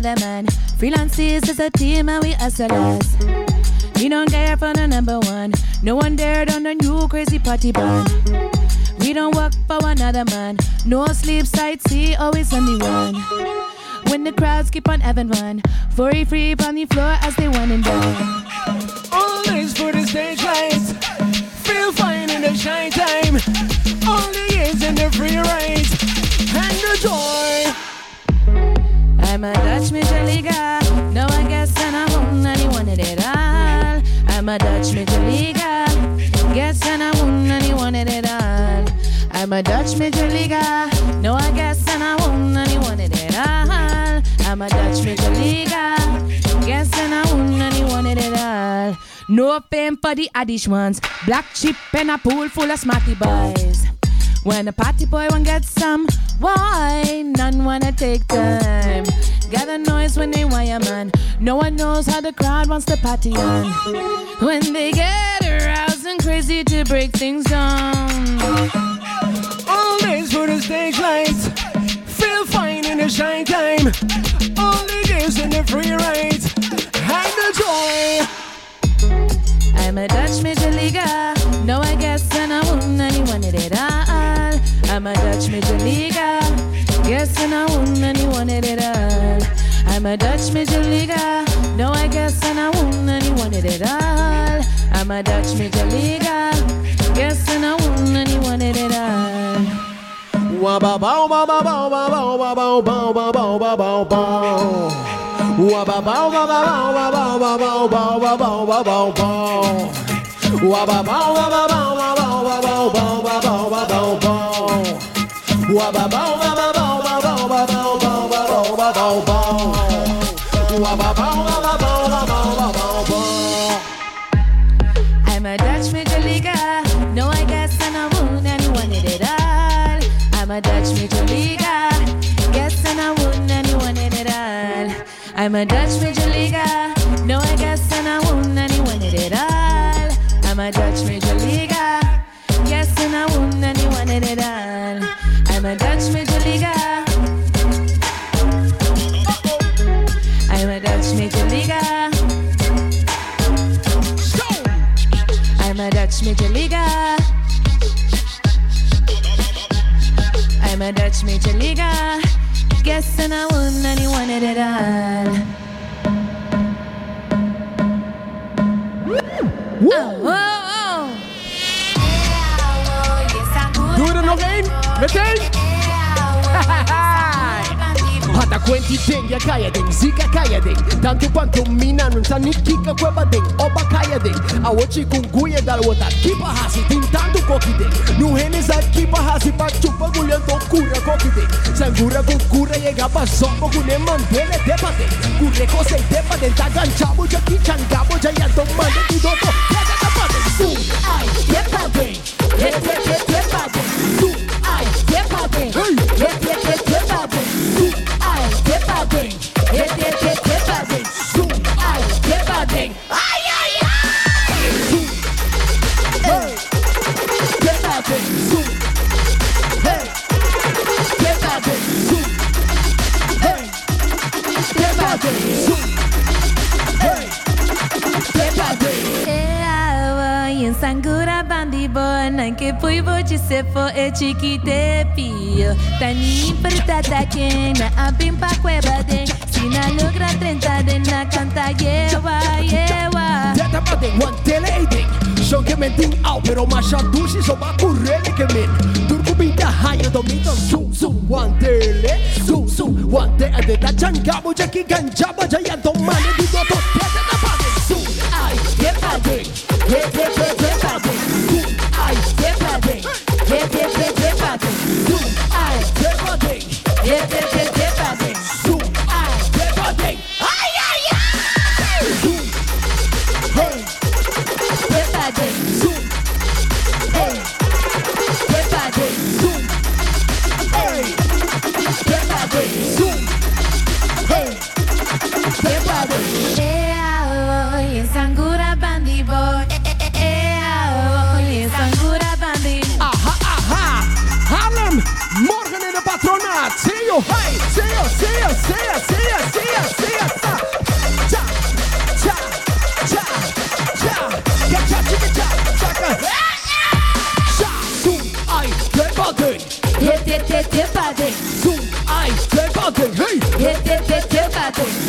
another man. Freelances is a team and we hustlers. We don't care for the number one. No one dared on the new crazy party band. We don't work for another man. No sleep, sight, see, always on the run. When the crowds keep on having fun, furry free on the floor as they one and done. Always for the stage lights, feel fine in the shine time. I'm a Dutch Major Leaguer. Guess and I won't anyone wanted it all. I'm a Dutch Major Leaguer. No, I guess and I won't anyone it all. I'm a Dutch Major Leaguer. Guess and I won't anyone wanted it all. No fame for the Addish ones. Black chip and a pool full of smarty boys. When a party boy want get some, why none wanna take time? Gather noise when they wire man. No one knows how the crowd wants to party on. When they get aroused and crazy to break things down. Always for the stage lights, feel fine in the shine time. Only gives in the free rides and the joy. I'm a Dutch major leaguer. No, I guess and I won't anyone it all. I'm a Dutch major leaguer. Guess and I won't anyone it all. I'm a Dutch major leaguer. No, I guess and I won't anyone it all. I'm a Dutch major leaguer. Guess and I won't anyone it all. Wa ba ba ba ba ba ba ba ba ba ba ba ba ba. Wa ba ba ba I'm a Dutch major leaguer. No, I guess and I won't anyone it at all. I'm a Dutch major leaguer. Guess and I won't anyone it at all. I'm a Dutch major leaguer. I'm a Dutch major leaguer. I'm a Dutch major leaguer. I'm a Dutch major leaguer. guessing I wouldn't anyone at all. Oh, oh, oh. Do it on Tanto panto mina nun sa nikika kweba ding Oba kaya ding, awochi hasi ding, tanto koki henes at hasi pak chupa gulyan to Sangura Sangura bandibona que pui vou te ser fo etiquite pio. Tani importada que na A pa cueva de. Si na logra 30 de na canta lleva, lleva Zeta pa de one tele eating Schon gementing au pero masha dushi so ba kurele gemin Turku pinta hayo domito zoom zoom one tele Zoom zoom one tele de da changa boja ki ganja boja ya domane di doto Morgen in de patronaat. Zee, oh, hey, zee, body. Hey, Hit it, hit. Hit it, hit your